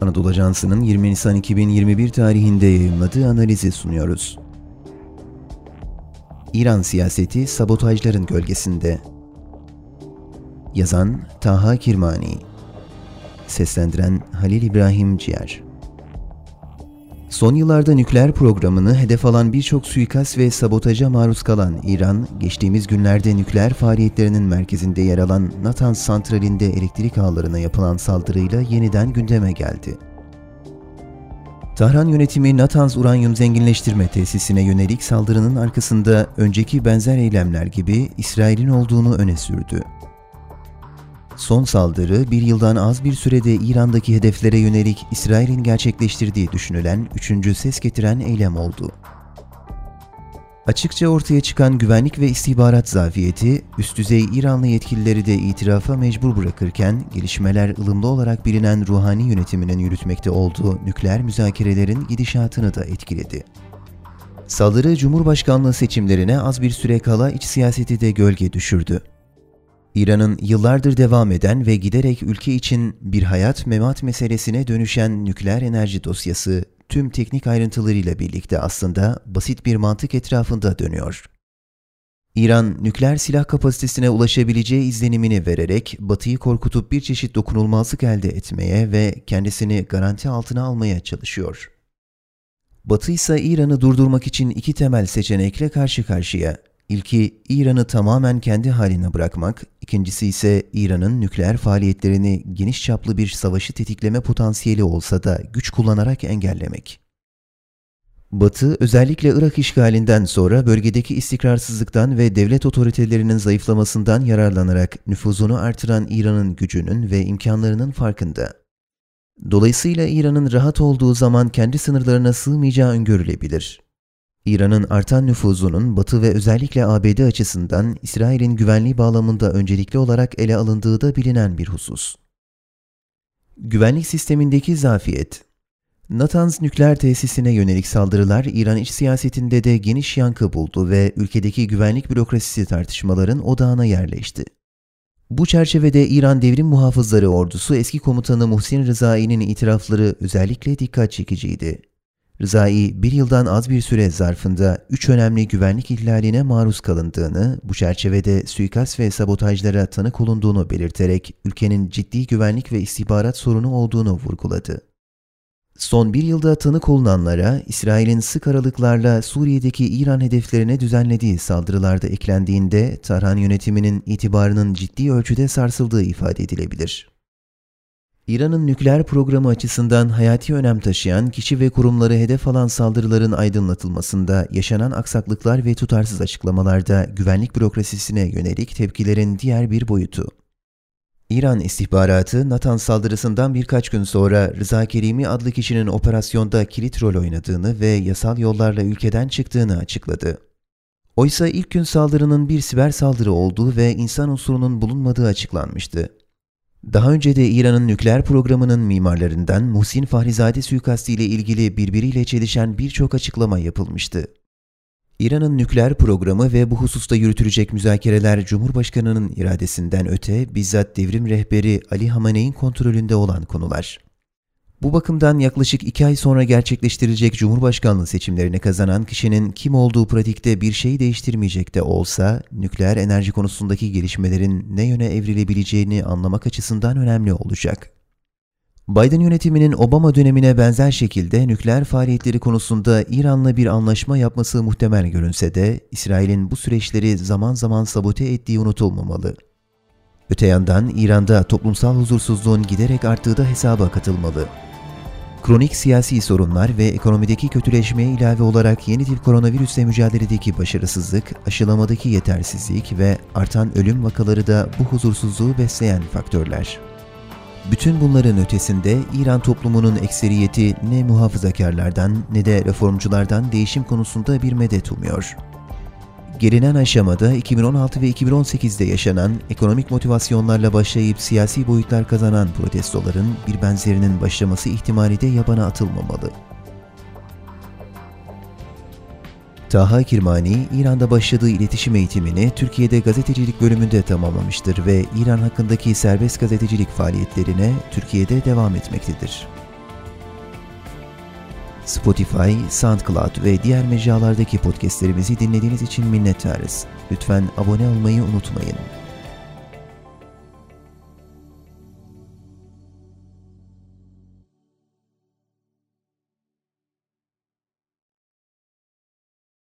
Anadolu Ajansı'nın 20 Nisan 2021 tarihinde yayımladığı analizi sunuyoruz. İran siyaseti sabotajların gölgesinde. Yazan Taha Kirmani Seslendiren Halil İbrahim Ciğer Son yıllarda nükleer programını hedef alan birçok suikast ve sabotaja maruz kalan İran, geçtiğimiz günlerde nükleer faaliyetlerinin merkezinde yer alan Natanz santralinde elektrik ağlarına yapılan saldırıyla yeniden gündeme geldi. Tahran yönetimi Natanz uranyum zenginleştirme tesisine yönelik saldırının arkasında önceki benzer eylemler gibi İsrail'in olduğunu öne sürdü. Son saldırı bir yıldan az bir sürede İran'daki hedeflere yönelik İsrail'in gerçekleştirdiği düşünülen üçüncü ses getiren eylem oldu. Açıkça ortaya çıkan güvenlik ve istihbarat zafiyeti, üst düzey İranlı yetkilileri de itirafa mecbur bırakırken, gelişmeler ılımlı olarak bilinen ruhani yönetiminin yürütmekte olduğu nükleer müzakerelerin gidişatını da etkiledi. Saldırı Cumhurbaşkanlığı seçimlerine az bir süre kala iç siyaseti de gölge düşürdü. İran'ın yıllardır devam eden ve giderek ülke için bir hayat memat meselesine dönüşen nükleer enerji dosyası tüm teknik ayrıntılarıyla birlikte aslında basit bir mantık etrafında dönüyor. İran, nükleer silah kapasitesine ulaşabileceği izlenimini vererek Batı'yı korkutup bir çeşit dokunulmazlık elde etmeye ve kendisini garanti altına almaya çalışıyor. Batı ise İran'ı durdurmak için iki temel seçenekle karşı karşıya. İlki İran'ı tamamen kendi haline bırakmak, ikincisi ise İran'ın nükleer faaliyetlerini geniş çaplı bir savaşı tetikleme potansiyeli olsa da güç kullanarak engellemek. Batı, özellikle Irak işgalinden sonra bölgedeki istikrarsızlıktan ve devlet otoritelerinin zayıflamasından yararlanarak nüfuzunu artıran İran'ın gücünün ve imkanlarının farkında. Dolayısıyla İran'ın rahat olduğu zaman kendi sınırlarına sığmayacağı öngörülebilir. İran'ın artan nüfuzunun Batı ve özellikle ABD açısından İsrail'in güvenliği bağlamında öncelikli olarak ele alındığı da bilinen bir husus. Güvenlik sistemindeki zafiyet Natanz nükleer tesisine yönelik saldırılar İran iç siyasetinde de geniş yankı buldu ve ülkedeki güvenlik bürokrasisi tartışmaların odağına yerleşti. Bu çerçevede İran Devrim Muhafızları Ordusu eski komutanı Muhsin Rızai'nin itirafları özellikle dikkat çekiciydi. Rızai bir yıldan az bir süre zarfında üç önemli güvenlik ihlaline maruz kalındığını, bu çerçevede suikast ve sabotajlara tanık olunduğunu belirterek ülkenin ciddi güvenlik ve istihbarat sorunu olduğunu vurguladı. Son bir yılda tanık olunanlara İsrail'in sık aralıklarla Suriye'deki İran hedeflerine düzenlediği saldırılarda eklendiğinde Tahran yönetiminin itibarının ciddi ölçüde sarsıldığı ifade edilebilir. İran'ın nükleer programı açısından hayati önem taşıyan kişi ve kurumları hedef alan saldırıların aydınlatılmasında yaşanan aksaklıklar ve tutarsız açıklamalarda güvenlik bürokrasisine yönelik tepkilerin diğer bir boyutu. İran istihbaratı Natan saldırısından birkaç gün sonra Rıza Kerimi adlı kişinin operasyonda kilit rol oynadığını ve yasal yollarla ülkeden çıktığını açıkladı. Oysa ilk gün saldırının bir siber saldırı olduğu ve insan unsurunun bulunmadığı açıklanmıştı. Daha önce de İran'ın nükleer programının mimarlarından Muhsin Fahrizade suikasti ile ilgili birbiriyle çelişen birçok açıklama yapılmıştı. İran'ın nükleer programı ve bu hususta yürütülecek müzakereler Cumhurbaşkanı'nın iradesinden öte bizzat devrim rehberi Ali Hamaney'in kontrolünde olan konular. Bu bakımdan yaklaşık iki ay sonra gerçekleştirilecek Cumhurbaşkanlığı seçimlerini kazanan kişinin kim olduğu pratikte bir şey değiştirmeyecek de olsa, nükleer enerji konusundaki gelişmelerin ne yöne evrilebileceğini anlamak açısından önemli olacak. Biden yönetiminin Obama dönemine benzer şekilde nükleer faaliyetleri konusunda İran'la bir anlaşma yapması muhtemel görünse de, İsrail'in bu süreçleri zaman zaman sabote ettiği unutulmamalı. Öte yandan İran'da toplumsal huzursuzluğun giderek arttığı da hesaba katılmalı. Kronik siyasi sorunlar ve ekonomideki kötüleşmeye ilave olarak yeni tip koronavirüsle mücadeledeki başarısızlık, aşılamadaki yetersizlik ve artan ölüm vakaları da bu huzursuzluğu besleyen faktörler. Bütün bunların ötesinde İran toplumunun ekseriyeti ne muhafazakarlardan ne de reformculardan değişim konusunda bir medet umuyor. Gelinen aşamada 2016 ve 2018'de yaşanan ekonomik motivasyonlarla başlayıp siyasi boyutlar kazanan protestoların bir benzerinin başlaması ihtimali de yabana atılmamalı. Taha Kirmani, İran'da başladığı iletişim eğitimini Türkiye'de gazetecilik bölümünde tamamlamıştır ve İran hakkındaki serbest gazetecilik faaliyetlerine Türkiye'de devam etmektedir. Spotify, SoundCloud ve diğer mecralardaki podcastlerimizi dinlediğiniz için minnettarız. Lütfen abone olmayı unutmayın.